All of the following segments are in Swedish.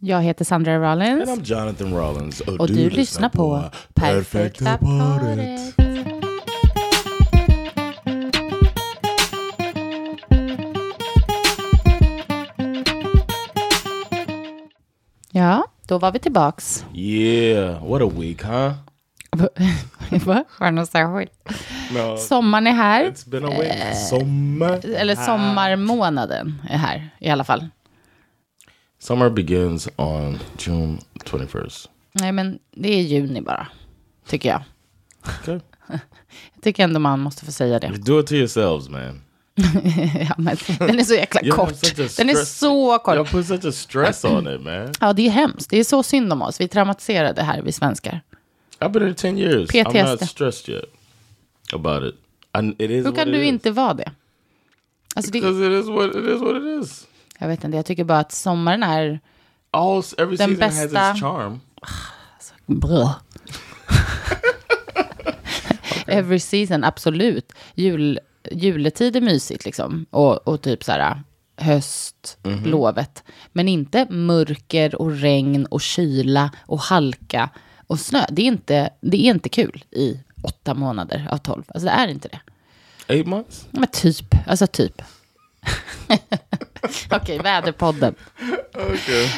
Jag heter Sandra Rollins. And I'm Jonathan Rollins. Och du lyssnar på Perfekta paret. Ja, då var vi tillbaks. Yeah, what a week, huh? Va? Var det något särskilt? No, Sommaren är här. it's been a week. Sommar. Eller sommarmånaden är här i alla fall. Summer begins on June 21st. Nej, men det är juni bara, tycker jag. Okay. Jag tycker ändå man måste få säga det. Do it to yourselves, man. ja, men den är så jäkla kort. Den är så kort. put such a stress on it, man. Ja, det är hemskt. Det är så synd om oss. Vi är traumatiserade här, vi svenskar. I've been here 10 years. I'm not PTSD. stressed yet about it. And it Hur kan du is. inte vara det? Alltså det? Because it is what it is what it is. Jag vet inte, jag tycker bara att sommaren är All every Den season has bästa- its charm. bra. Every season, absolut. Jul, juletid är mysigt liksom. Och, och typ så här höst, Mhm. lovet. Men inte mörker och regn och kyla och halka och snö. Det är inte, det är inte kul i åtta månader av tolv. Alltså det är inte det. Eight months? Men typ, alltså typ. Okej, väderpodden.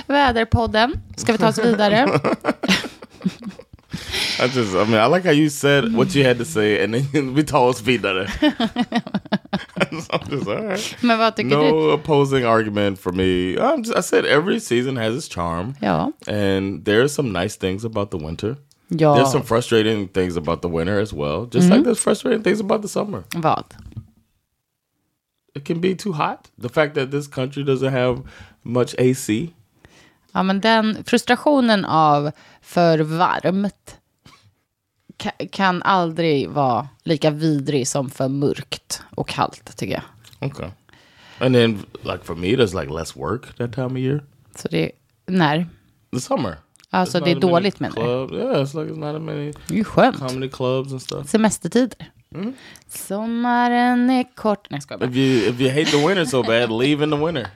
Väderpodden. Ska vi ta oss vidare? I just, I mean, I like how you said what you had to say, and then we told us vidare. just right. Men vad tycker du? No opposing argument for me. I'm just, I said every season has its charm, Ja. and there's some nice things about the winter. Ja. There's some frustrating things about the winter as well, just like there's frustrating things about the summer. Vad? It can be too hot. The fact that this country doesn't have much AC. Ja, men den frustrationen av för varmt ka- kan aldrig vara lika vidrig som för mörkt och kallt, tycker jag. Okay. And then, like for me, there's like less work that time of year. Så det, när? The summer. Alltså There's det är dåligt menar du? Yeah, it's like it's not a many Det är ju skönt. comedy clubs and stuff. Semestertider. Sommaren är kort. Nej, jag. If you if you hate the winter so bad, leave in the winter.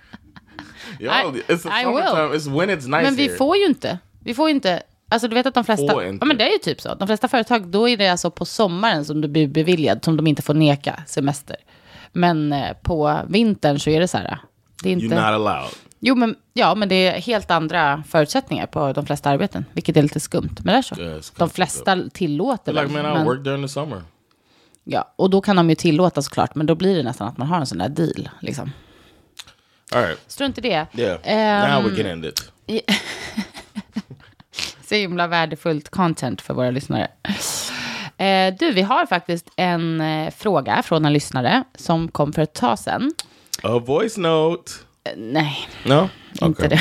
Y'all, I- it's I will. It's when it's nice Men vi here. får ju inte. Vi får ju inte. Alltså du vet att de flesta. Ja men det är ju typ så. De flesta företag, då är det alltså på sommaren som du blir beviljad. Som de inte får neka semester. Men eh, på vintern så är det så här. Det är inte... You're not allowed. Jo men, ja, men det är helt andra förutsättningar på de flesta arbeten. Vilket är lite skumt. Men det är så. Skumt. de flesta tillåter Like väl, man, I men- work during the summer. Ja, och då kan de ju tillåta såklart. Men då blir det nästan att man har en sån där deal. Liksom. All right. Strunt i det. Yeah. Ehm, now we can end it. Så himla värdefullt content för våra lyssnare. Eh, du, vi har faktiskt en eh, fråga från en lyssnare som kom för ett tag sedan. A voice note. Eh, nej, No. inte det.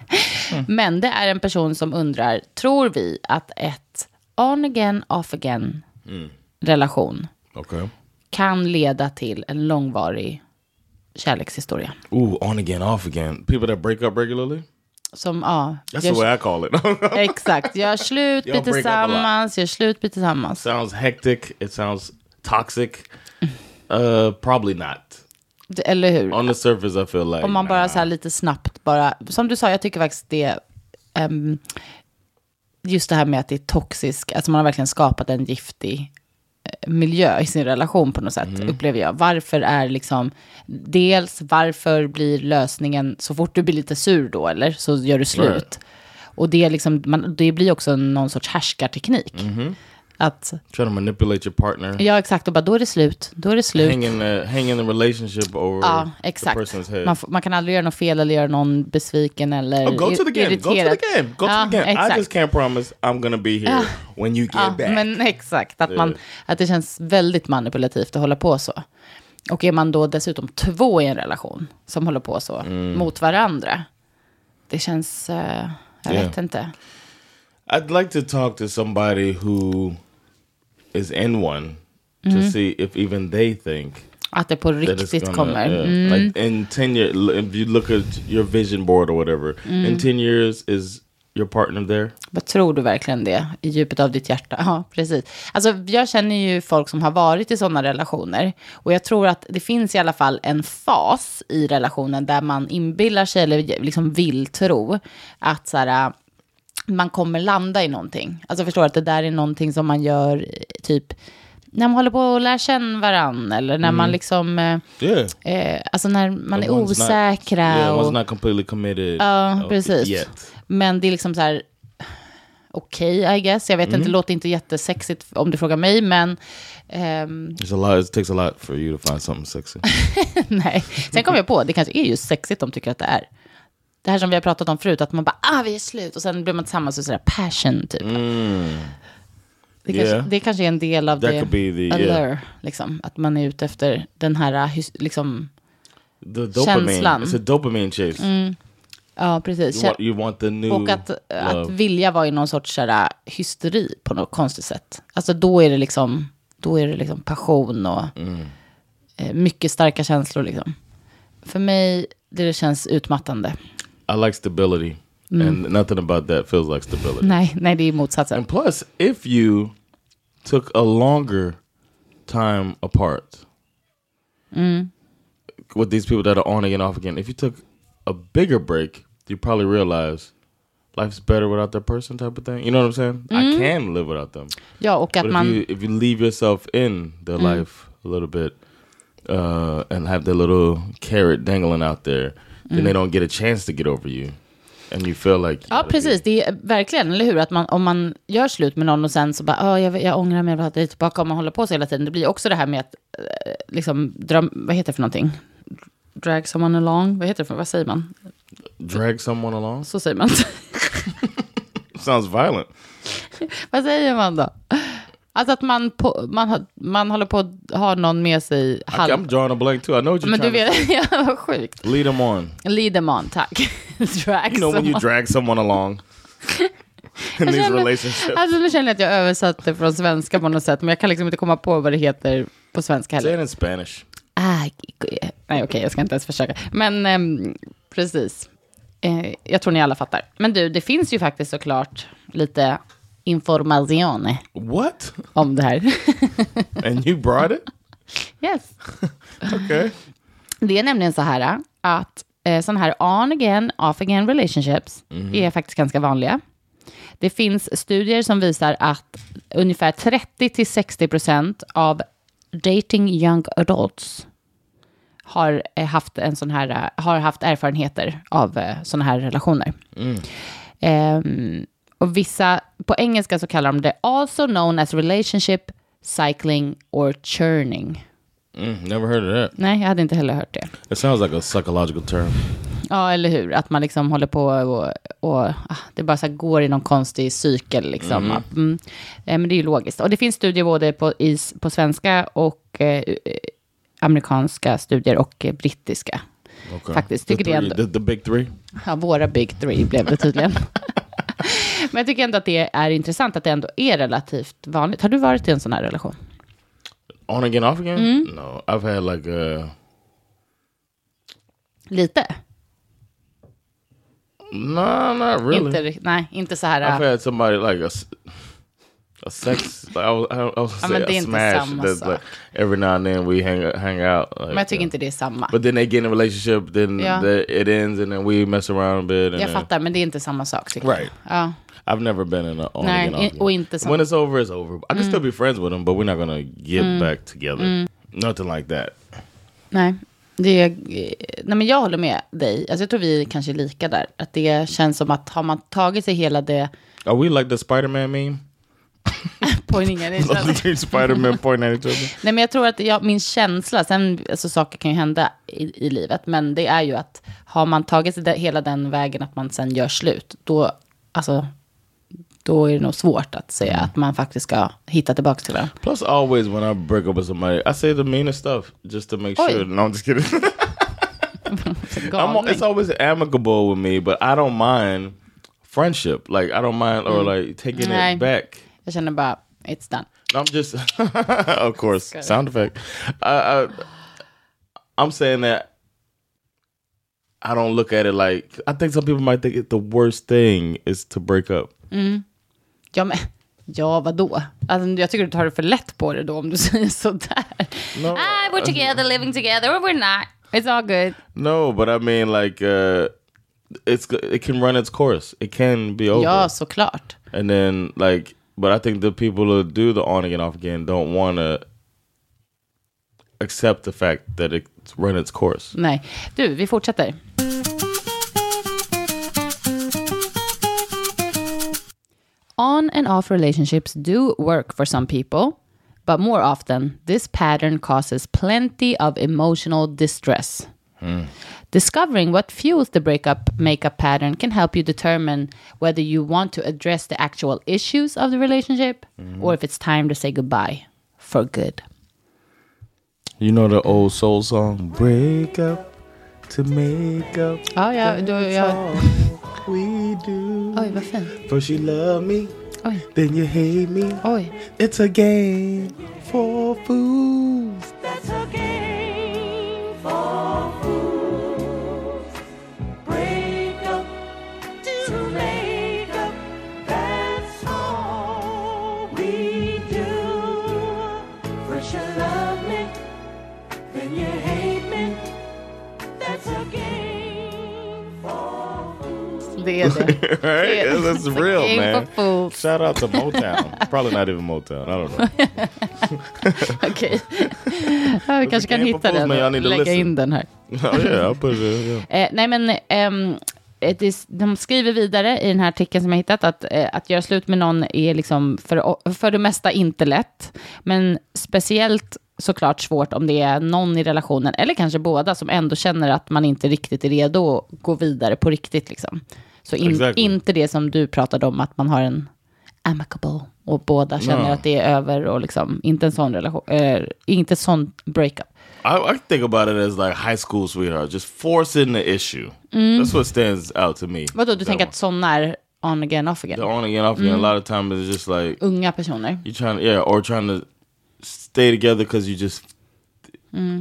Men det är en person som undrar, tror vi att ett on again, off again relation Okay. kan leda till en långvarig kärlekshistoria? Ooh, on again, off again. People that break up regularly. Som, ja, That's gör- the way I call it. exakt, gör slut, lot. tillsammans, gör slut, blir tillsammans. sounds hectic. It sounds toxic. Uh, probably not. Det- Eller hur? On the surface, I feel like Om man bara nah. så här lite snabbt bara, som du sa, jag tycker faktiskt det, ehm, just det här med att det är toxisk, alltså man har verkligen skapat en giftig miljö i sin relation på något sätt, Mm. upplever jag. Varför är liksom, dels varför blir lösningen, så fort du blir lite sur då, eller, så gör du slut. Right. Och det, är liksom, man, det blir också någon sorts härskarteknik. Mm-hmm. Att, Try to manipulate your partner. ja exakt, och bara då är det slut, då är det slut. Hang in the hang in the relationship over Ja, the exakt. person's head. Man, man kan aldrig göra något fel eller göra någon besviken eller Oh, go to the game. Go to the irriterad. game. Go Ja, to the game. I exakt. just can't promise I'm gonna be here when you get Ja, back. men exakt. Att, man, att det känns väldigt manipulativt att hålla på så. Och är man då dessutom två i en relation som håller på så mot varandra. Det känns, eh, jag Yeah. vet inte. I'd like to talk to somebody who is in one to see if even they think Att det på riktigt gonna, kommer. yeah. Mm. Like in 10 years, if you look at your vision board or whatever, Mm. in 10 years, is your partner there? Vad tror du verkligen det? I djupet av ditt hjärta? Ja, precis. Alltså, jag känner ju folk som har varit i sådana relationer. Och jag tror att det finns i alla fall en fas i relationen där man inbillar sig, eller liksom vill tro, att så här, man kommer landa i någonting. Alltså förstår att det där är någonting som man gör typ när man håller på att lära känna varann. Eller när man liksom, eh, Yeah. eh, alltså när man är One's not- osäkra. yeah, one's och, not completely committed. Ja, uh, precis. Yet. Men det är liksom så här, okej I guess. Jag vet inte, det låter inte jättesexigt om du frågar mig, men ehm, It's a lot. It takes a lot for you to find something sexy. nej. Sen kom jag på, det kanske är just sexigt de tycker att det är. Det här som vi har pratat om förut, att man bara, ah vi är slut, och sen blir man tillsammans och sådär passion typ. Det, kanske, Yeah. det kanske är en del av That det the- allure, yeah. liksom. Att man är ute efter den här, hys- liksom, The dopamine. Känslan. It's a dopamine chase. ja precis. You, want, you want the new Och att, att vilja vara i någon sorts så här, hysteri på något konstigt sätt. Alltså då är det liksom, då är det liksom passion och eh, mycket starka känslor liksom. För mig, det känns utmattande. I like stability, mm. and nothing about that feels like stability. Nej, nej det er är motsatsen. And plus, if you took a longer time apart mm. with these people that are on again, off again, if you took a bigger break, you probably realize life's better without that person, type of thing. You know what I'm saying? I mm. can live without them. Ja, och att But if man, you if you leave yourself in their life a little bit uh, and have their little carrot dangling out there, then they don't get a chance to get over you, and you feel like you ja precis, det är verkligen, eller hur? Att man, om man gör slut med någon och sen så bara, "Ah, jag, jag ångrar mig, jag dig tillbaka, om man håller på så hela tiden. Det blir också det här med att, eh, liksom, dra, vad heter det för någonting? Drag someone along, vad heter det för, vad säger man? drag someone along. Så säger man. Sounds violent. Vad säger man då? Alltså att man, på, man, man håller på att ha någon med sig halv... I'm drawing a blank too. I know what you're men du vet, ja, vad sjukt. lead them on. Lead them on, tack. Drag You know when you someone. drag someone along in these relationships. Alltså nu känner jag att jag översatte från svenska på något sätt, men jag kan liksom inte komma på vad det heter på svenska Say heller. it in Spanish. Ah, nej, okej, jag ska inte ens försöka. Men ehm, precis. Eh, jag tror ni alla fattar. Men du, det finns ju faktiskt såklart lite information What? om det här. And you brought it? yes. Okay. Det är nämligen så här att eh, sådana här on again, off again relationships är faktiskt ganska vanliga. Det finns studier som visar att ungefär 30-60% av dating young adults har eh, haft en sån här, har haft erfarenheter av sådana här relationer. Ehm, och vissa, på engelska så kallar de det also known as relationship cycling or churning. Mm, never heard of that. Nej, jag hade inte heller hört det. It sounds like a psychological term. Ja, eller hur? Att man liksom håller på och, och ah, det bara så går i någon konstig cykel. Liksom. Att, Mm. Eh, Men det är ju logiskt. Och det finns studier både på, i, på svenska och eh, eh, amerikanska studier och eh, brittiska. Okay. Faktiskt, The, tycker det three, ändå. the, the big three? Ja, våra big three blev det tydligen. Men jag tycker ändå att det är intressant att det ändå är relativt vanligt. Har du varit i en sån här relation? On again, off again? Mm. No, I've had like a... Lite? No, not really. Inte, nej, inte så här. I've äh, had somebody like a, a sex. Like I was, I was Ja, say a smash. sak. like every now and then we hang hang out. Like, men jag tycker uh, inte det är samma. But then they get in a relationship, then Yeah. the, it ends, and then we mess around a bit. Jag then, fattar, men det är inte samma sak. tycker jag. Right. Ja. I've never been in a on Nej, again, i- again. och inte så. When it's over, it's over. I can still be friends with them, but we're not gonna get Mm. back together. Nothing like that. Nej, det är, nej, men jag håller med dig. Alltså, jag tror vi kanske är lika där. Att det känns som att har man tagit sig hela det... Are we like the Spider-Man meme? Poängningen är Three Spider-Man pointing at each other. Nej, men jag tror att jag, min känsla, sen alltså, saker kan ju hända i, i livet, men det är ju att har man tagit sig hela den vägen att man sen gör slut, då, alltså, då är det nog svårt att säga att man faktiskt ska hitta tillbaka till varandra. Plus, always when I break up with somebody, I say the meanest stuff just to make Oj. sure. No, I'm just kidding. I'm, it's always amicable with me, but I don't mind friendship. Like I don't mind or like taking Nej. it back. Jag känner bara, it's done. I'm just, of course, sound effect. I, I, I'm saying that I don't look at it like I think some people might think it, the worst thing is to break up. Ja, men, ja vadå? Alltså, jag tycker du tar det för lätt på det då om du säger sådär. No. ah, we're together, living together, or we're not. It's all good. No, but I mean like uh, it's it can run its course. It can be over. Ja, såklart. And then like, but I think the people who do the on again off again don't want to accept the fact that it's run its course. Nej. Du, vi fortsätter. On and off relationships do work for some people, but more often, this pattern causes plenty of emotional distress. Discovering what fuels the breakup makeup pattern can help you determine whether you want to address the actual issues of the relationship or if it's time to say goodbye for good. You know the old soul song, "Break up to make up." Ja, ja, då, ja. We do. Oj, vad fint. First you love me, Oj, then you hate me. oj. It's a game for fools. That's a Det är det. right? Yeah. That's real, man. Shout out to Motown. Probably not even Motown. I don't know. Okej. Vi kanske kan hitta den och lägga listen. in den här. oh yeah, it. Yeah. Eh, nej, men det, de skriver vidare i den här artikeln som jag hittat att, eh, att göra slut med någon är liksom för, för det mesta inte lätt. Men speciellt såklart svårt om det är någon i relationen, eller kanske båda, som ändå känner att man inte riktigt är redo att gå vidare på riktigt. Liksom. Så in, Exactly. inte det som du pratade om, att man har en amicable och båda känner No. att det är över och liksom inte en sån relation, eh, inte en sån breakup. I, I think about it as like high school sweetheart, just forcing the issue. That's what stands out to me. Vadå, du tänker one. att såna är on again, off again? the on again, off again. A lot of times it's just like Unga personer. you trying, yeah, or trying to stay together because you just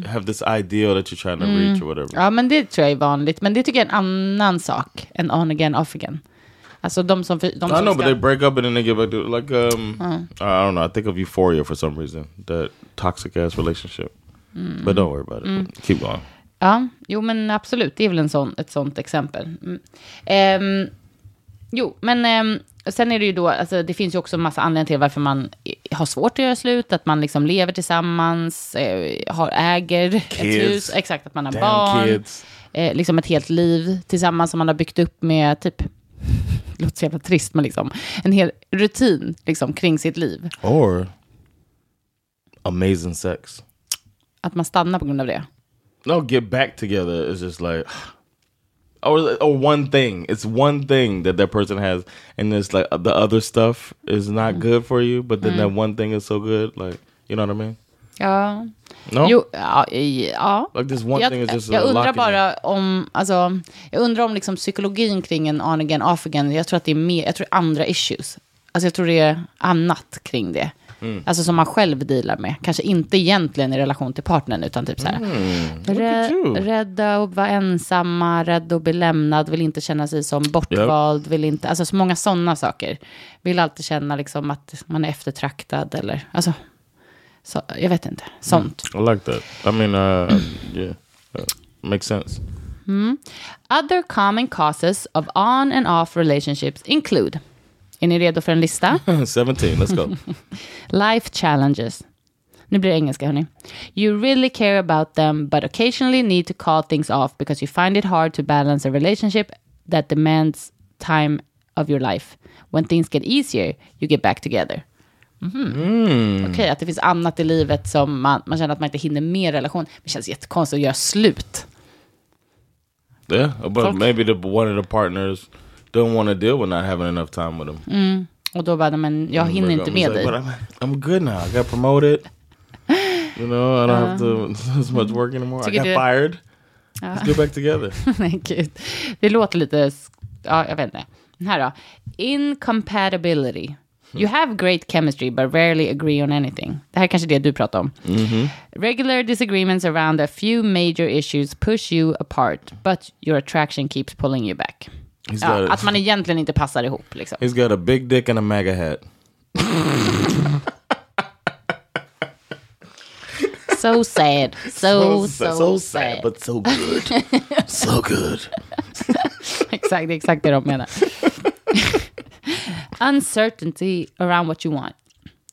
have this ideal that you're trying to reach or whatever. Ja, men det tror jag är vanligt. Men det tycker jag är en annan sak än on again, off again. Alltså de som... De I som know, but ska, they break up and then they get back to. Like, um, I don't know. I think of Euphoria for some reason. That toxic ass relationship. But don't worry about it. But Keep going. Ja, jo men absolut. Det är väl en sån, ett sånt exempel. Mm. Ehm, jo, men ehm, sen är det ju då, alltså, det finns ju också en massa anledningar till varför man har svårt att göra slut. Att man liksom lever tillsammans, eh, har, äger ett Kids. hus. Exakt, att man har Damn barn. Eh, liksom ett helt liv tillsammans som man har byggt upp med typ, det låter så jävla trist, men liksom en hel rutin liksom, kring sitt liv. Or amazing sex. Att man stannar på grund av det. No, get back together is just like, or or one thing. It's one thing that that person has, and it's like the other stuff is not good for you, but then that one thing is so good. Like, you know what I mean? Ja. No, Jo, ja, ja. like this one jag, thing is just jag uh, undrar bara om, alltså, jag undrar om liksom psykologin kring en on again, off again. Jag tror att det är mer, jag tror andra issues. Alltså jag tror det är annat kring det. Mm. Alltså som man själv dealar med. Kanske inte egentligen i relation till partnern, utan typ så här. Mm. rädda att vara ensamma, rädda att bli lämnad, vill inte känna sig som bortvald, vill inte, alltså så många sådana saker. Vill alltid känna liksom att man är eftertraktad eller, alltså, så, jag vet inte, sånt. I like that. I mean, uh, yeah, uh, makes sense. Other common causes of on and off relationships include, är ni redo för en lista? 17, let's go. Life challenges. Nu blir det engelska, hörni. You really care about them, but occasionally need to call things off because you find it hard to balance a relationship that demands time of your life. When things get easier, you get back together. Mhm. Okej, att det finns annat i livet som man, man känner att man inte hinner med relation. Det känns jättekonstigt att göra slut. yeah, but Folk- maybe the one of the partners don't want to deal with not having enough time with them. Och då bara, men jag hinner inte I'm med like, dig. I'm, I'm good now. I got promoted. You know, I don't have to uh-huh. as much work anymore. I got du- fired. Uh-huh. Let's go back together. Nej, gud. Det låter lite, ja, jag vet inte. Den här då. Incompatibility. Hmm. You have great chemistry but rarely agree on anything. Det här är kanske det du pratar om. Mm-hmm. Regular disagreements around a few major issues push you apart, but your attraction keeps pulling you back. Ja, att man egentligen inte passar ihop. Liksom. he's got a big dick and a MAGA hat. So sad. So, so, so sad. sad, but so good. so good. exakt, exakt det de menar. Uncertainty around what you want.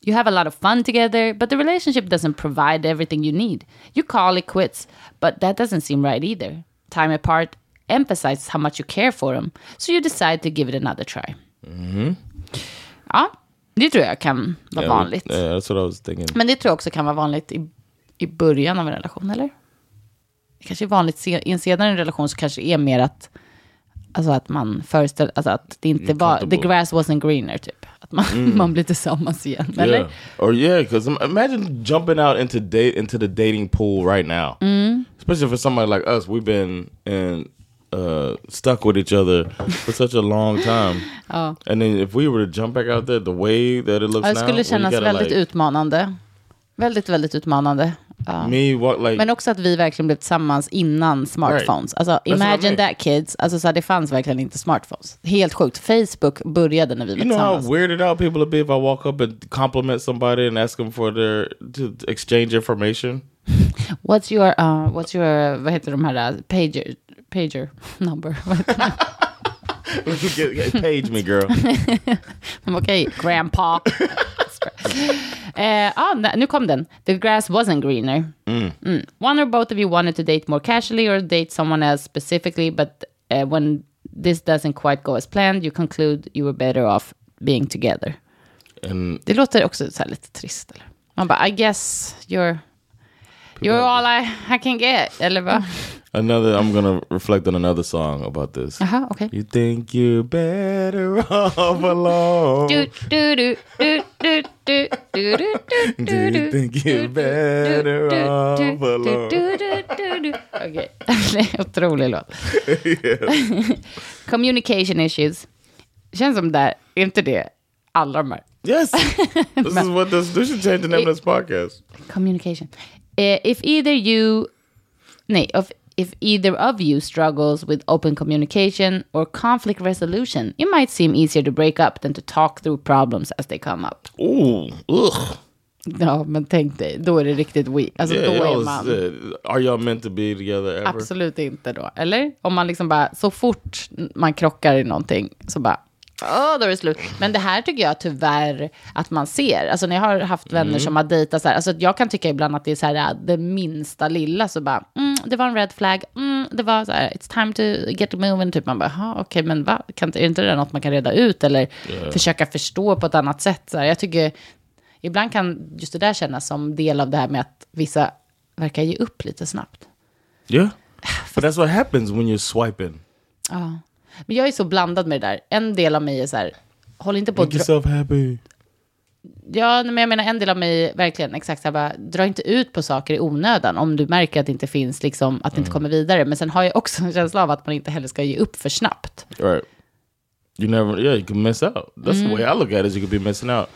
You have a lot of fun together, but the relationship doesn't provide everything you need. You call it quits, but that doesn't seem right either. Time apart emphasizes how much you care for them, so you decide to give it another try. Ja, det tror jag kan vara Yeah, vanligt. Yeah, that's what I was thinking. Men det tror jag också kan vara vanligt i, i början av en relation, eller? Det kanske är vanligt se, i en senare relation så kanske det är mer att, alltså att man föreställer, alltså att det inte var, the grass wasn't greener typ. Att man, man blir tillsammans igen, eller? Yeah. Or yeah, because imagine jumping out into date into the dating pool right now, especially for somebody like us. We've been in uh, stuck with each other for such a long time, and then if we were to jump back out there, the way that it looks Ja, det skulle you kännas gotta, väldigt like, utmanande. Väldigt, väldigt utmanande. Ja. Me walk like Men också att vi verkligen blev tillsammans innan smartphones. Alltså, what I imagine that kids. Alltså, så här, det fanns verkligen inte smartphones. Helt sjukt. Facebook började när vi var You know how tillsammans. weirded out people would be if I walk up and compliment somebody and ask them for their to exchange information. What's your, uh, what's your, vad heter de här, uh, pager, pager number? Page me, girl. Okej, grandpa. Eh, ah, nu kom den. The grass wasn't greener. Mm. One or both of you wanted to date more casually or date someone else specifically, but uh, when this doesn't quite go as planned, you conclude you were better off being together. And Det låter också så lite trist. Eller? Man bara, I guess you're, you're all I, I can get. Eller vad? Another, I'm gonna reflect on another song about this. Jaha, okej. You think you're better off alone? Du, du, du, du, du, du, du, du, du, Do you think you're better off alone? Okej, en otrolig låt. Communication issues. Känns som där, är inte det alla de här? Yes, this is what this. This should change the name of this podcast. Communication. Eh, if either you, nej, if, if either of you struggles with open communication or conflict resolution, it might seem easier to break up than to talk through problems as they come up. Ooh, ugh. Ja, men tänk dig, då är det riktigt weak. Alltså Yeah, då är man... uh, are y'all meant to be together ever? Absolut inte då. Eller? Om man liksom bara, så fort man krockar i någonting, så bara, åh, då är det slut. Men det här tycker jag tyvärr att man ser. Alltså när jag har haft vänner som har dejtat så här, alltså jag kan tycka ibland att det är så här, det minsta lilla, så bara, mm, det var en red flag, mm, det var så här, it's time to get moving, typ man bara, "Jaha, okej, men va? Kan, är inte det något man kan reda ut eller försöka förstå på ett annat sätt? Så här, jag tycker, ibland kan just det där kännas som del av det här med att vissa verkar ge upp lite snabbt. Yeah, but that's what happens when you're swiping. Ja. Men jag är så blandad med det där. En del av mig är så här, håll inte på att Make yourself happy. Ja, men jag menar en del av mig verkligen exakt så här, bara, dra inte ut på saker i onödan om du märker att det inte finns, liksom, att det inte kommer vidare. Men sen har jag också en känsla av att man inte heller ska ge upp för snabbt. Right. You never, yeah, you can miss out. That's the way I look at it. You could be missing out,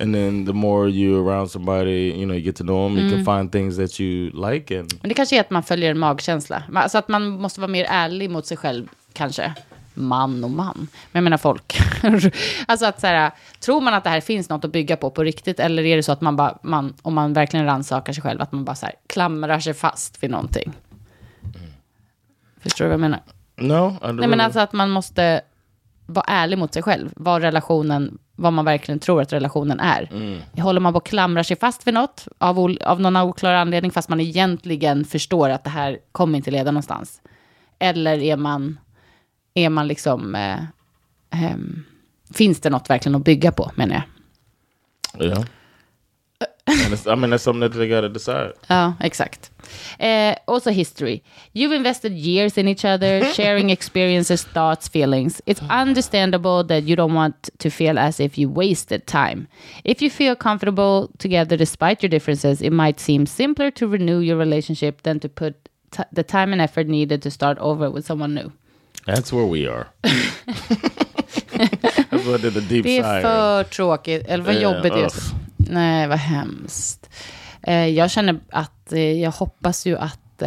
and then the more you around somebody, you know, you get to know them. You can find things that you like, and Men det kanske är att man följer en magkänsla. Ma- Alltså att man måste vara mer ärlig mot sig själv, kanske. Man och man. Men jag menar folk. alltså att så här, tror man att det här finns något att bygga på på riktigt? Eller är det så att man bara, man, om man verkligen rannsakar sig själv, att man bara så här, klamrar sig fast vid någonting? Förstår du vad jag menar? no, Nej men alltså att man måste vara ärlig mot sig själv. Vad relationen, vad man verkligen tror att relationen är. Håller man på att klamra sig fast vid något av, av någon oklar anledning fast man egentligen förstår att det här kommer inte leda någonstans. Eller är man, är man liksom, eh, ehm, finns det något verkligen att bygga på menar jag. it's, I mean, that's something that they got to decide. Ja, exakt. Eh, also history. You've invested years in each other, sharing experiences, thoughts, feelings. It's understandable that you don't want to feel as if you wasted time. If you feel comfortable together despite your differences, it might seem simpler to renew your relationship than to put the time and effort needed to start over with someone new. That's where we are. Det är för tråkigt, eller vad Ja, jobbigt det är. Nej, vad hemskt. Eh, jag känner att eh, jag hoppas ju att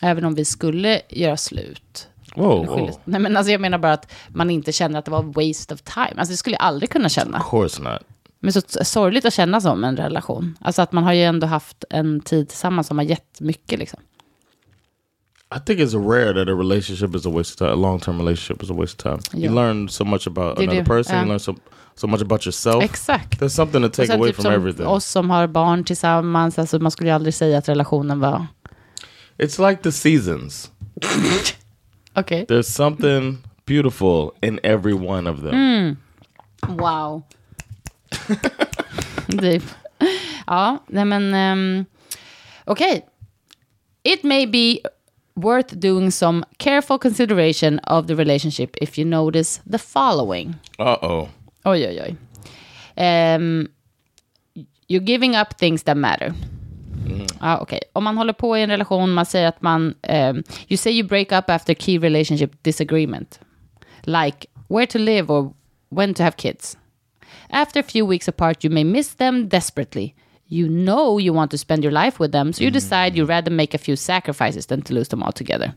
även om vi skulle göra slut. Whoa, whoa. Nej, men alltså jag menar bara att man inte känner att det var waste of time. Alltså det skulle jag aldrig kunna känna. Of course not. Men så sorgligt att känna som en relation. Alltså att man har ju ändå haft en tid tillsammans som har gett mycket liksom. I think it's rare that a relationship is a waste of time. A long term relationship is a waste of time. You learn so much about They another do, person. yeah. You learn so so much about yourself. Exakt. There's something to take sen away typ from som everything. oss som har barn tillsammans, alltså man skulle ju aldrig säga att relationen var... It's like the seasons. okay. There's something beautiful in every one of them. Wow. typ. Ja, nej men... Um, Okej. It may be worth doing some careful consideration of the relationship if you notice the following. Uh oh. Oj, oj, oj. Um, you're giving up things that matter. Ja, okej. Om man håller på i en relation, man säger att man... Um, you say you break up after key relationship disagreement. Like where to live or when to have kids. After a few weeks apart, you may miss them desperately. You know you want to spend your life with them, so you decide you'd rather make a few sacrifices than to lose them altogether.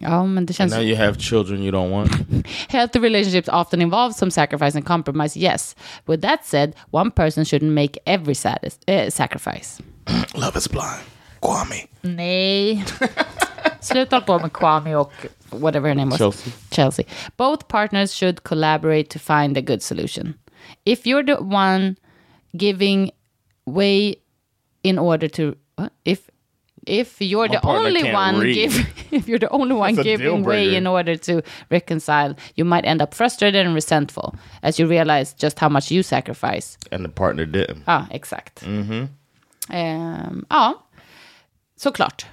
Ja, men det And now you have children you don't want. Healthy relationships often involve some sacrifice and compromise, yes. With that said, one person shouldn't make every satis- eh, sacrifice. Love is blind. Kwame. Nej. Sluta hålla på med Kwame och whatever her name was. Chelsea. Chelsea. Both partners should collaborate to find a good solution. If you're the one giving way in order to... If if you're My the only one read. give, if you're the only one That's a deal giving way in order to reconcile, you might end up frustrated and resentful as you realize just how much you sacrifice. And the partner didn't. Ah, ja, exakt. Ehm, mm-hmm. ja, um, ah, såklart.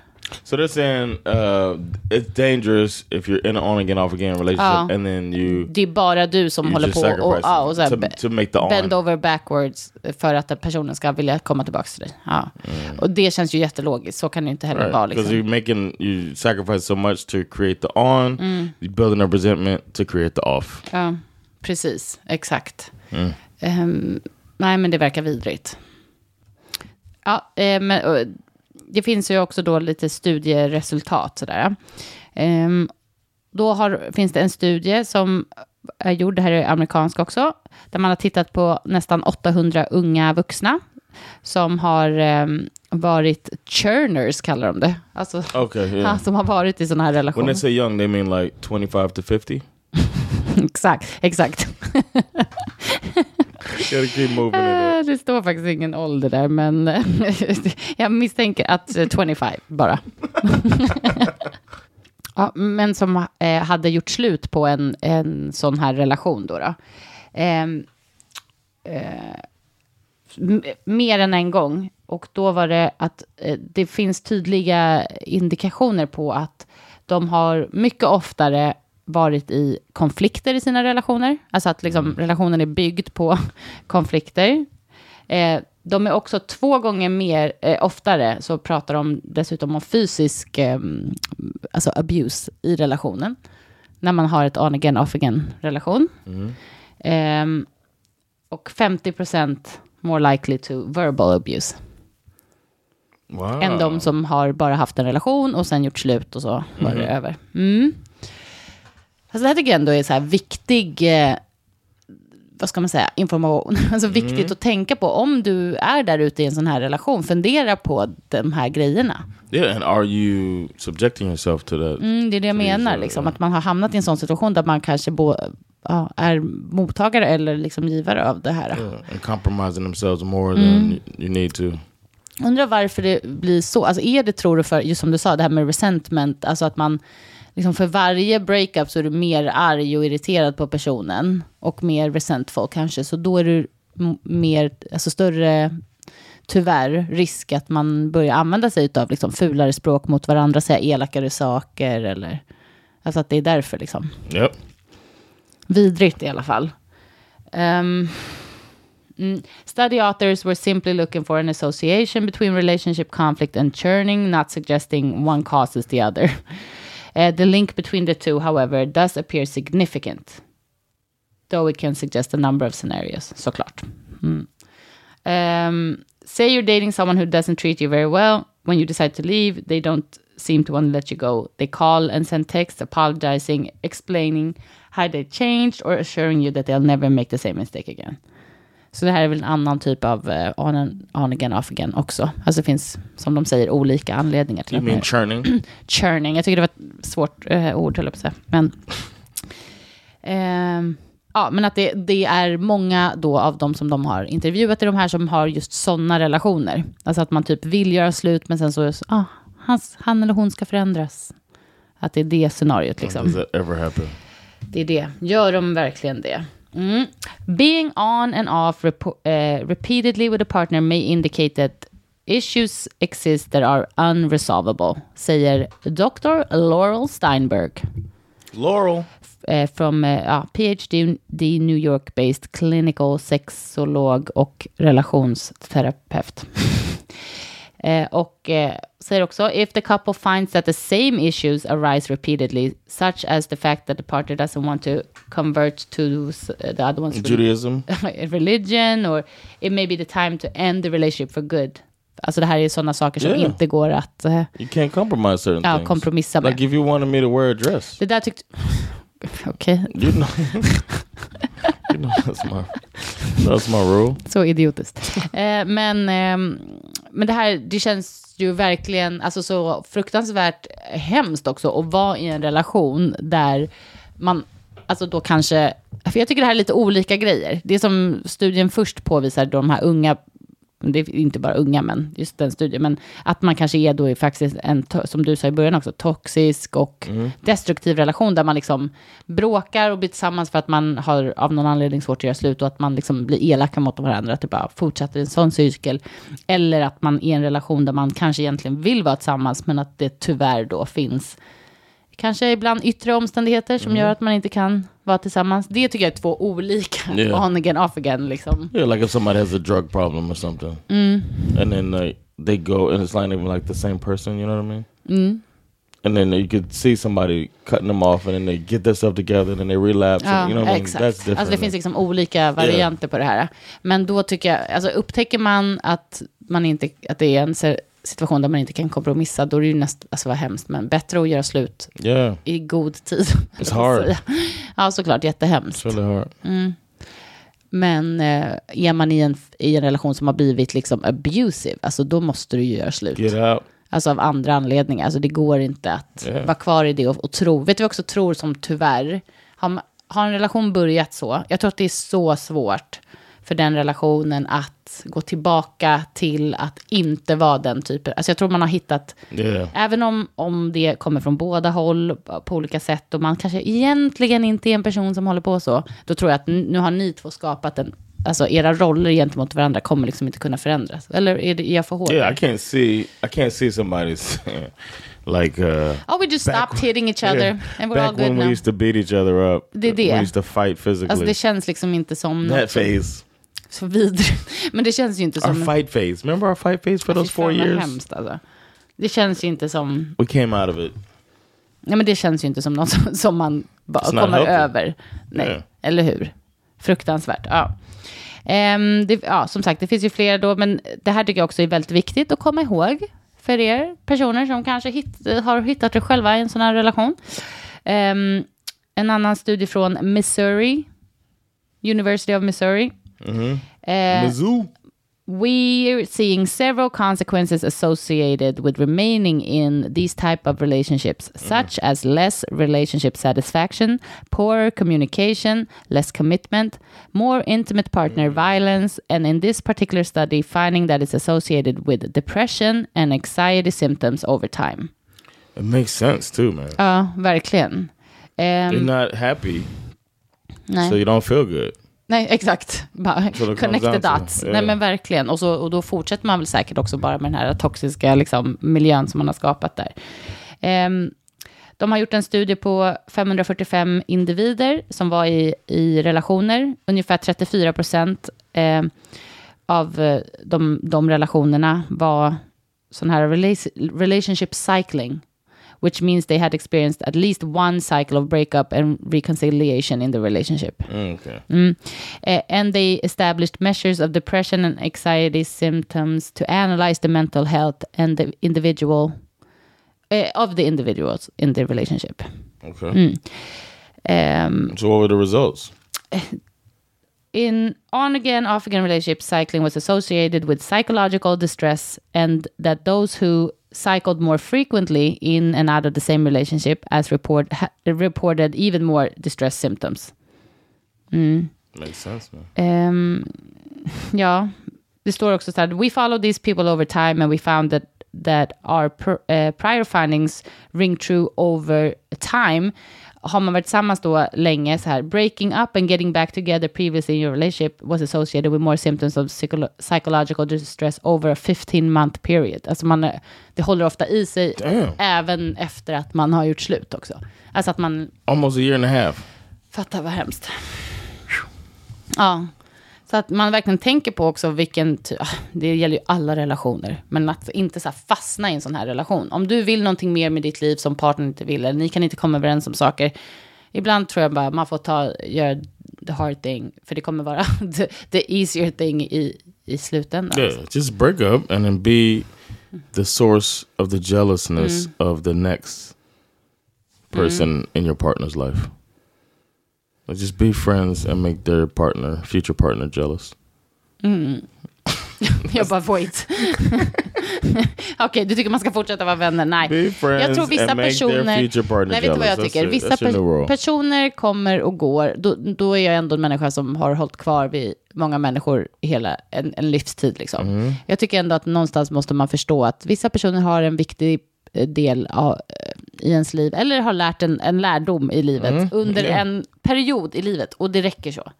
So they're saying uh, it's dangerous if you're in an on again, off again relationship, Ja. and then you Det är bara du som håller på och, ja, och så to- to make the on. bend over backwards för att personen ska vilja komma tillbaka till dig. Ja. Och det känns ju jättelogiskt, så kan det ju inte heller vara. because Liksom. you're making you sacrifice so much to create the on, you're building up resentment to create the off. Ja, precis, exakt. Ehm, nej, men det verkar vidrigt. Ja, eh, men, och, det finns ju också då lite studieresultat sådär. Ehm, då har, finns det en studie som är gjord, det här är amerikansk också, där man har tittat på nästan 800 unga vuxna som har ehm, varit churners, kallar de det. Alltså, Okay, yeah. som har varit i sådana här When relationer. they say young, they mean like 25 to 50. exakt, exakt. Eh, Det står faktiskt ingen ålder där, men jag misstänker att eh, 25 bara. ja, men som eh, hade gjort slut på en, en sån här relation då. då. Ehm, eh, m- mer än en gång. Och då var det att eh, det finns tydliga indikationer på att de har mycket oftare varit i konflikter i sina relationer. Alltså att liksom, relationen är byggd på konflikter. Eh, de är också två gånger mer, eh, oftare, så pratar de dessutom om fysisk eh, alltså abuse i relationen. När man har ett on again, off again relation. Ehm, och 50% more likely to verbal abuse. Wow. Än de som har bara haft en relation och sen gjort slut och så var det över. Mm. Alltså det här tycker jag ändå är så här viktig, eh, vad ska man säga, information. Alltså viktigt att tänka på om du är där ute i en sån här relation. Fundera på de här grejerna. Yeah, and are you subjecting yourself to that? Mm, det är det jag menar, ja, liksom, att man har hamnat i en sån situation där man kanske bo, ja, är mottagare eller liksom givare av det här. Yeah, and compromising themselves more than you, you need to. Undrar varför det blir så. Alltså är det, tror du, för, just som du sa, det här med resentment, alltså att man, liksom för varje breakup så är du mer arg och irriterad på personen och mer resentful kanske, så då är du mer, alltså större, tyvärr, risk att man börjar använda sig av liksom fulare språk mot varandra, säga elakare saker eller, alltså att det är därför liksom. Yep. Vidrigt i alla fall. Um, mm, study authors were simply looking for an association between relationship conflict and churning, not suggesting one causes the other. Uh, the link between the two, however, does appear significant, though it can suggest a number of scenarios, såklart. Mm. Um, say you're dating someone who doesn't treat you very well. When you decide to leave, they don't seem to want to let you go. They call and send texts apologizing, explaining how they changed, or assuring you that they'll never make the same mistake again. Så det här är väl en annan typ av uh, off again också. Alltså det finns, som de säger, olika anledningar till You mean churning? churning. Jag tycker det var ett svårt uh, ord, höll jag på att säga. Men, Ehm, ja, men att det, det är många då av de som de har intervjuat, är de här som har just sådana relationer. Alltså att man typ vill göra slut, men sen så, ah, hans, han eller hon ska förändras. Att det är det scenariot liksom. Does that ever happen? Det är det. Gör de verkligen det? Mm. Being on and off eh, repeatedly with a partner may indicate that issues exist that are unresolvable, säger Dr. Laurel Steinberg Laurel. eh, from eh, ja, PhD the New York-based clinical sexolog och relationsterapeut. eh, och eh, säger också, if the couple finds that the same issues arise repeatedly, such as the fact that the partner doesn't want to convert to uh, the other one's Judaism. religion, or it may be the time to end the relationship for good. Alltså det här är sådana saker som Yeah. inte går att eh, You can't compromise certain ja, things. kompromissa med. Like if you wanted me to wear a dress. Det där tyckte... Okej, you know that's my that's my rule. Så idiotiskt. Eh, men, ehm, men det här, det känns ju verkligen alltså, så fruktansvärt hemskt också att vara i en relation där man, alltså då kanske, för jag tycker det här är lite olika grejer. Det som studien först påvisar, de här unga, det är inte bara unga, men just den studien, men att man kanske är då i faktiskt en, som du sa i början också, toxisk och destruktiv relation där man liksom bråkar och blir tillsammans för att man har av någon anledning svårt att göra slut och att man liksom blir elaka mot varandra, att det bara fortsätter en sån cykel. Eller att man är i en relation där man kanske egentligen vill vara tillsammans, men att det tyvärr då finns kanske ibland yttre omständigheter som gör att man inte kan vara tillsammans. Det tycker jag är två olika, Yeah. on again, off again liksom. Yeah, like if somebody has a drug problem or something, and then like they go and it's not even like the same person. You know what I mean? And then you could see somebody cutting them off, and then they get themselves together, and then they relapse. Ja, and, you know what I mean? exakt. That's different. Alltså det finns liksom olika varianter på det här. Men då tycker jag, alltså upptäcker man att, man inte, att det är en situation där man inte kan kompromissa, då är det ju nästan, alltså vad hemskt, men bättre att göra slut yeah, i god tid. It's hard. Ja, såklart, jättehemskt. it's really hard. Men eh, är man i en, i en relation som har blivit liksom abusive, alltså då måste du ju göra slut. Get out. Alltså av andra anledningar. Alltså det går inte att Yeah. vara kvar i det och, och tro. Vet du vad jag också tror som tyvärr, har, har en relation börjat så, jag tror att det är så svårt för den relationen att gå tillbaka till att inte vara den typen. Alltså jag tror man har hittat, Yeah. även om, om det kommer från båda håll på olika sätt och man kanske egentligen inte är en person som håller på så, då tror jag att nu har ni två skapat en, alltså era roller gentemot varandra kommer liksom inte kunna förändras. Eller är, det, är jag för hård? Yeah? I can't see. I can't see somebody's like. uh Oh, we just stopped hitting each other Yeah. and we're Back all good when we now. used to beat each other up. Det är We det. used to fight physically. Alltså det känns liksom inte som that phase. Så vidrigt. Men det känns ju inte Our som... fight phase. Remember our fight phase for those four years? Hemskt, alltså. Det känns ju inte som... We came out of it. Ja, men det känns ju inte som något som, som man bara kommer över. Nej, Yeah. eller hur? Fruktansvärt. Ja. Ehm, det, ja, som sagt, det finns ju fler då, men det här tycker jag också är väldigt viktigt att komma ihåg för er personer som kanske hitt, har hittat er själva i en sån här relation. Ehm, en annan studie från Missouri, University of Missouri. Mm-hmm. Uh, eh, Mizzou. we're seeing several consequences associated with remaining in these type of relationships mm-hmm. such as less relationship satisfaction poorer communication less commitment more intimate partner mm. violence and in this particular study finding that it's associated with depression and anxiety symptoms over time It makes sense too, man. Uh, ja verkligen Ehm, um, You're not happy, nej. so you don't feel good. Nej, exakt. Bara connect the dots. yeah. Nej, men verkligen. Och, så, och då fortsätter man väl säkert också bara med den här toxiska liksom, miljön som man har skapat där. Ehm, de har gjort en studie på 545 individer som var i, i relationer. Ungefär 34 procent eh, av de, de relationerna var sån här rela- relationship cycling. Which means they had experienced at least one cycle of breakup and reconciliation in the relationship. Mm, okay. Mm. And they established measures of depression and anxiety symptoms to analyze the mental health and the individual uh, of the individuals in the relationship. Okay. Mm. Um, So what were the results? in on again, off again relationship, cycling was associated with psychological distress, and that those who cycled more frequently in and out of the same relationship as report ha- reported even more distress symptoms. Makes sense, man. Ehm, ja, det står också så här, we followed these people over time and we found that, that our pr- eh, prior findings ring true over time. Har man varit tillsammans då länge, så här, breaking up and getting back together previously in your relationship was associated with more symptoms of psycholo- psychological distress over a 15 month period. Alltså man, det håller ofta i sig Damn. även efter att man har gjort slut också. Alltså att man Almost a year and a half. Fattar vad hemskt. Ja, så att man verkligen tänker på också vilken, ah, det gäller ju alla relationer, men att inte så fastna i en sån här relation. Om du vill någonting mer med ditt liv som partnern inte vill, eller ni kan inte komma överens om saker, ibland tror jag bara man får ta, göra the hard thing, för det kommer vara the, the easier thing i, i slutändan. Yeah, just break up and then be the source of the jealousness of the next person in your partner's life. Like just be friends and make their partner, future partner, jealous. Jag bara, wait. Okej, du tycker man ska fortsätta vara vänner? Nej. Be friends jag tror vissa and make their future partner Nej, vet du vad jag tycker? That's Vissa that's per- personer kommer och går. Då, då är jag ändå en människa som har hållit kvar vid många människor hela en, en livstid. Liksom. Mm. Jag tycker ändå att någonstans måste man förstå att vissa personer har en viktig eh, del av, eh, i ens liv, eller har lärt en, en lärdom i livet under Mm. Ja. en period i livet, och det räcker så.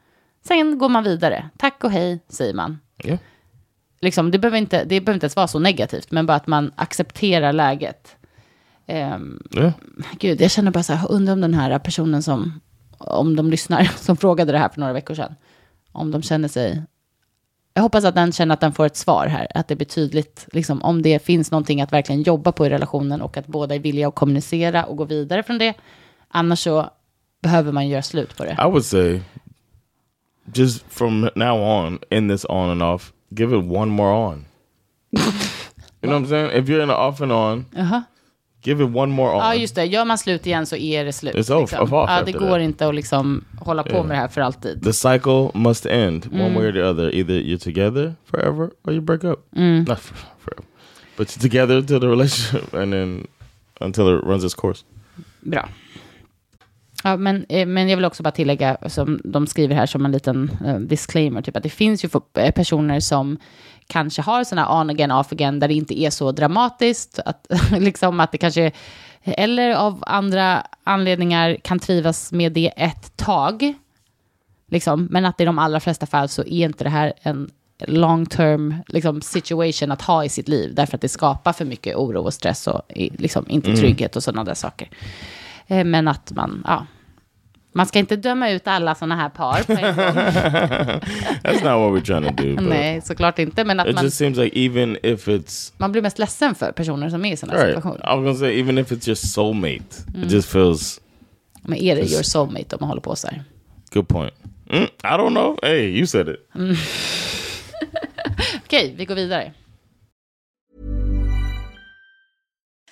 Sen går man vidare. Tack och hej, säger man. Yeah. Liksom, det, behöver inte, det behöver inte ens vara så negativt, men bara att man accepterar läget. Ehm, Yeah. Gud, jag känner bara så här, undrar om den här personen som, om de lyssnar, som frågade det här för några veckor sedan, om de känner sig... Jag hoppas att den känner att den får ett svar här, att det blir tydligt, liksom, om det finns någonting att verkligen jobba på i relationen och att båda är villiga att kommunicera och gå vidare från det. Annars så behöver man göra slut på det. I would say, just from now on, in this on and off, give it one more on. you know what I'm saying? If you're in an off and on, Jaha. Give it one more on. Ja, just det. Gör man slut igen så är det slut. It's off- liksom. off ja, det går that. inte att liksom hålla på med det här för alltid. the cycle must end Mm. one way or the other. Either you're together forever or you break up. Mm. Not forever, but you're together till the relationship and then until it runs its course. Bra. Ja, men, eh, men jag vill också bara tillägga, som de skriver här som en liten eh, disclaimer, typ att det finns ju eh, personer som kanske har sådana on again, off again, där det inte är så dramatiskt, att, liksom att det kanske, eller av andra anledningar kan trivas med det ett tag, liksom, men att i de allra flesta fall så är inte det här en long term liksom, situation att ha i sitt liv, därför att det skapar för mycket oro och stress och liksom, inte trygghet och sådana där saker. Eh, Men att man, ja. Man ska inte döma ut alla sådana här par på en gång. That's not what we're trying to do. Nej, såklart inte. Men att it man, just seems like even if it's man blir mest ledsen för personer som är i sådana right, situationer. I was gonna say even if it's your soulmate, Mm. it just feels Men är det your soulmate om man håller på så här? good point. Mm, I don't know. Hey, you said it. Okej, vi går vidare.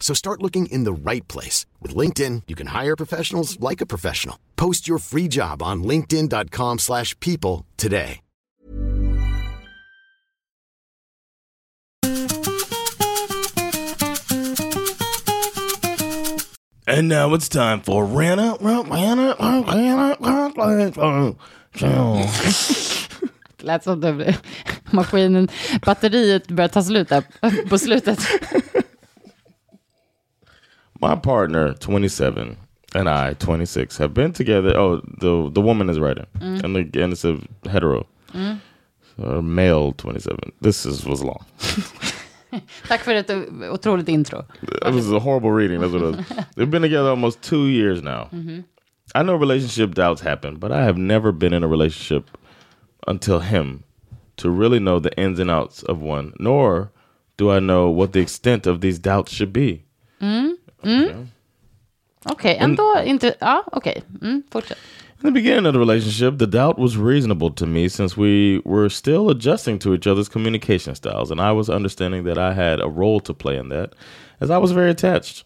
So start looking in the right place. With LinkedIn, you can hire professionals like a professional. Post your free job on linkedin.com slash people today. And now it's time for Rana. Rana, Rana, Rana, Lät som det maskinen, batteriet börjar ta slut där på slutet. My partner, 27, and I, 26, have been together. Oh, the the woman is writing, mm. and the, and it's a hetero, mm. so male, 27. This is was long. Tack för ett otroligt intro. It was a horrible reading. That's what it was. They've been together almost two years now. Mm-hmm. I know relationship doubts happen, but I have never been in a relationship until him to really know the ins and outs of one, nor do I know what the extent of these doubts should be. Mm. Okej, ändå inte... Ja, okej. Mm, fortsätt. In the beginning of the relationship, the doubt was reasonable to me since we were still adjusting to each other's communication styles, and I was understanding that I had a role to play in that, as I was very attached.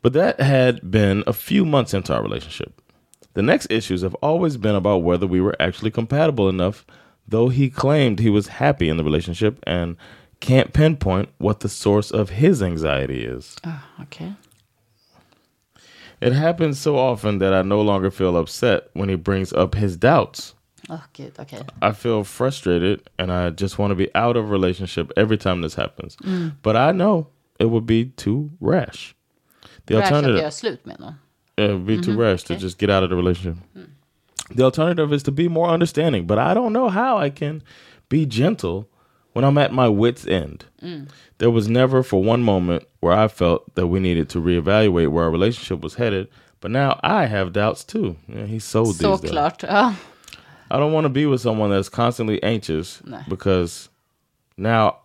But that had been a few months into our relationship. The next issues have always been about whether we were actually compatible enough, though he claimed he was happy in the relationship and can't pinpoint what the source of his anxiety is. Ah, okay. It happens so often that I no longer feel upset when he brings up his doubts. Oh, Åh, gud, okej. I feel frustrated and I just want to be out of relationship every time this happens. Mm. But I know it would be too rash. The Rash att alternative göra slut med någon. it would be too mm-hmm, rash to just get out of the relationship. Mm. The alternative is to be more understanding, but I don't know how I can be gentle when I'm at my wits end. Mm. There was never for one moment where I felt that we needed to reevaluate where our relationship was headed, but now I have doubts too. Yeah, he's sold these doubts. Såklart. Oh. I don't want to be with someone that's constantly anxious No. because now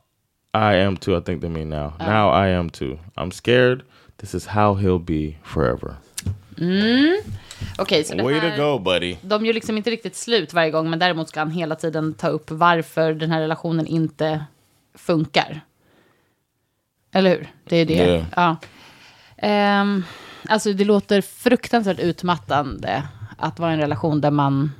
I am too. I think they mean now. Oh. Now I am too. I'm scared. This is how he'll be forever. Okej, så det Way här, to go, buddy. de gör liksom inte riktigt slut varje gång, men däremot ska han hela tiden ta upp varför den här relationen inte funkar. Eller hur? Det är det. Yeah. Ja. Ehm, alltså det låter fruktansvärt utmattande att vara i en relation där man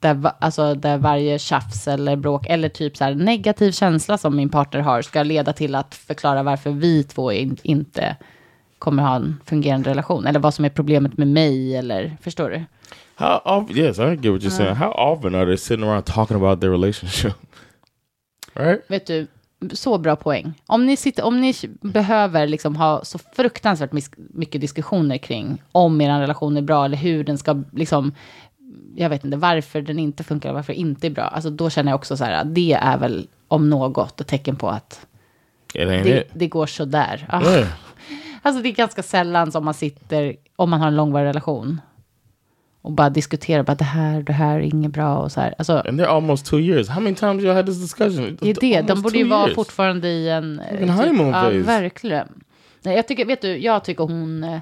där, alltså, där varje tjafs eller bråk eller typ så här negativ känsla som min partner har ska leda till att förklara varför vi två in, inte kommer ha en fungerande relation. Eller vad som är problemet med mig eller, förstår du? How often? Yes, I get what you're saying. How often are they sitting around talking about their relationship? right? Vet du, så bra poäng. Om ni, sitter, om ni behöver liksom ha så fruktansvärt mycket diskussioner kring om er relation är bra eller hur den ska, liksom, jag vet inte, varför den inte funkar varför det inte är bra. Alltså då känner jag också så här, det är väl om något ett tecken på att det, det går sådär. Ah. Yeah. Alltså det är ganska sällan som man sitter, om man har en långvarig relation, och bara diskuterar, bara det här, det här är inget bra och så här. Alltså, And they're almost two years. How many times y'all had this discussion? Det är det, de borde ju vara years. fortfarande i en... honeymoon ja, verkligen. Nej, jag tycker, vet du, jag tycker hon eh,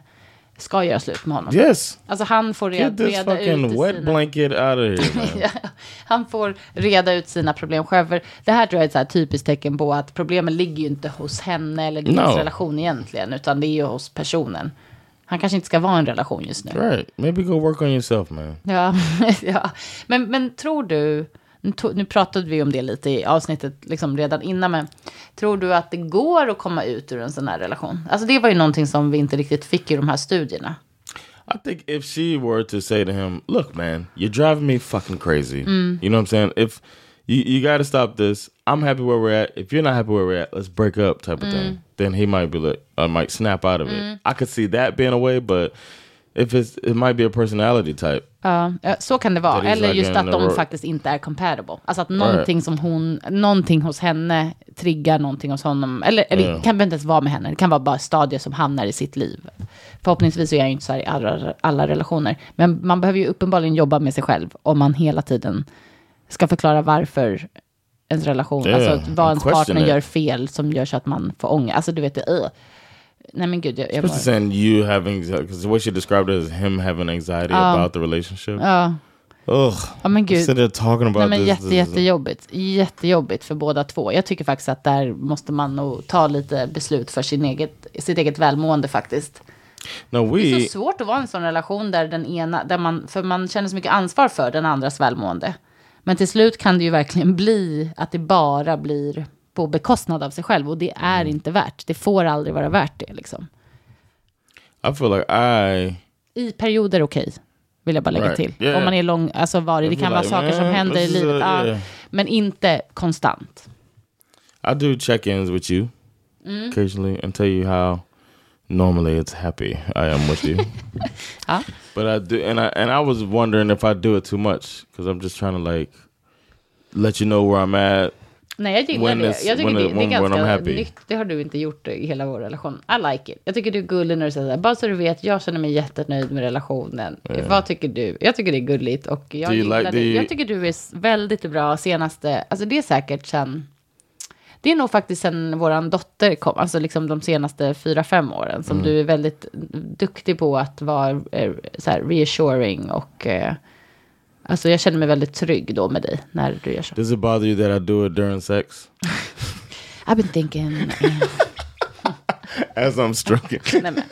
ska göra slut med honom. Yes. Alltså han får Get reda, this reda fucking ut wet sina... blanket out of here, man. Ja, han får reda ut sina problem själv. För det här tror jag är ett så här typiskt tecken på att problemen ligger ju inte hos henne eller deras No. relation egentligen, utan det är ju hos personen. Han kanske inte ska vara i en relation just nu. Right. Maybe go work on yourself, man. Ja, ja. Men, men tror du, nu to- nu pratade vi om det lite i avsnittet liksom redan innan, men tror du att det går att komma ut ur en sån här relation? Alltså det var ju någonting som vi inte riktigt fick i de här studierna. I think if she were to say to him, "Look, man, you're driving me fucking crazy," Mm. you know what I'm saying? If you you got to stop this, I'm happy where we're at. If you're not happy where we're at, let's break up, type of Mm. thing. Then he might be like, I might snap out of it. I could see that being a way, but if it's it might be a personality type. Ja, så kan det vara. That Eller like just att de faktiskt inte är compatible. Alltså att någonting som hon, någonting hos henne triggar någonting hos honom. Eller, eller det kan inte ens vara med henne. Det kan vara bara stadier som hamnar i sitt liv. Förhoppningsvis så är jag inte så här i alla, alla relationer. Men man behöver ju uppenbarligen jobba med sig själv. Om man hela tiden ska förklara varför ens relation, Yeah, alltså vad ens partner it. gör fel som gör så att man får ångest. Alltså du vet, det, uh. Nej men gud, jag, jag Especially saying you having because the way she described it is him having anxiety about the relationship. Ja. Ugh. Ja men gud. Sit there talking about Nej, men this, jätte, this- jättejobbigt. Jättejobbigt för båda två. Jag tycker faktiskt att där måste man nog ta lite beslut för sin eget, sitt eget välmående faktiskt. No, Det we är så svårt att vara i en sån relation där den ena, där man, för man känner så mycket ansvar för den andras välmående. Men till slut kan det ju verkligen bli att det bara blir på bekostnad av sig själv. Och det är Mm. inte värt. Det får aldrig vara värt det liksom. I feel like I I perioder okej. Vill jag bara lägga Right. till. Yeah. Om man är lång, alltså varig. Det kan vara like, saker som händer i livet. ja. yeah. Men inte konstant. I do check-ins with you Mm. occasionally and tell you how normally it's happy I am with you. Ja. But I do, and I and I was wondering if I do it too much because I'm just trying to like let you know where I'm at. Nej, jag gillar When det. Jag tycker det, it- det är ganska nytt. Det har du inte gjort i hela vår relation. I like it. Jag tycker du är gullig när du säger så här. Bara så du vet, jag känner mig jättenöjd med relationen. Vad tycker du? Jag tycker det är gulligt och jag Do gillar like- det. you- Jag tycker du är väldigt bra senaste, alltså det är säkert sen, det är nog faktiskt sen våran dotter kom, alltså liksom de senaste fyra, fem åren, som Mm. du är väldigt duktig på att vara eh, så här reassuring och eh, Alltså jag känner mig väldigt trygg då med dig när du gör så. Does it bother you that I do it during sex I've been thinking. as I'm stroking? Nej, men,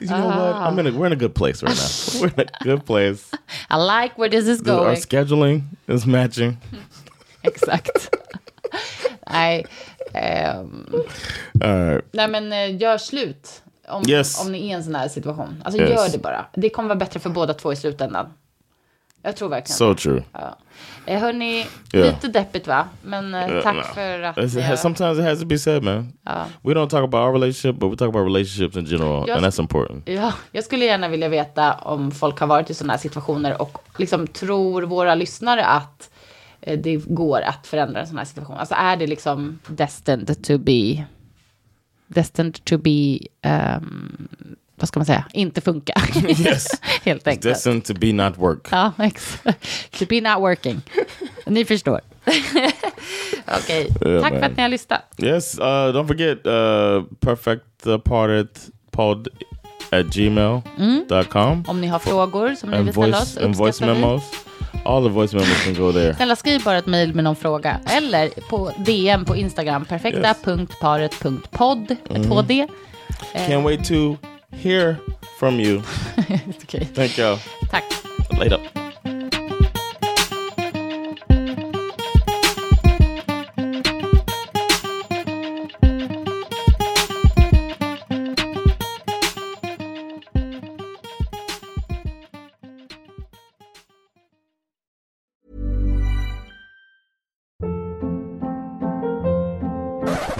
you know what? I'm in a, we're in a good place right now. we're in a good place. I like where this is Our going. scheduling is matching. Exakt. nej, All right. nej, men eh, gör slut. Om, Yes. om ni är i en sån här situation. Alltså Yes. gör det bara. Det kommer vara bättre för båda två i slutändan. Jag tror verkligen So true. Ja. Eh, hörni, Yeah. lite deppigt va? Men eh, tack no. för att It's- ni har- Sometimes it has to be said, man. We don't talk about our relationship, but we talk about relationships in general, Just- and that's important. Ja, jag skulle gärna vilja veta om folk har varit i sådana här situationer och liksom tror våra lyssnare att eh, det går att förändra en sån här situation. Alltså är det liksom destined to be, destined to be, ehm, vad ska man säga, inte funka. Yes. Helt enkelt. Destined to be not work. Ja, exakt. To be not working. Ni förstår. Okej, Yeah, tack för man. att ni har lyssnat. Yes. Uh, don't forget uh, perfect uh, parted pod at gmail.com. Om ni har frågor som ni and vill ställa oss, and voice memos. All the voice memos can go there. Snälla skriv bara ett mejl med någon fråga. Eller på DM på Instagram. Perfekta.paret.podd med två D. Can't wait to hear from you. Okej, Thank y'all. Tack. Later.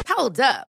Hold up.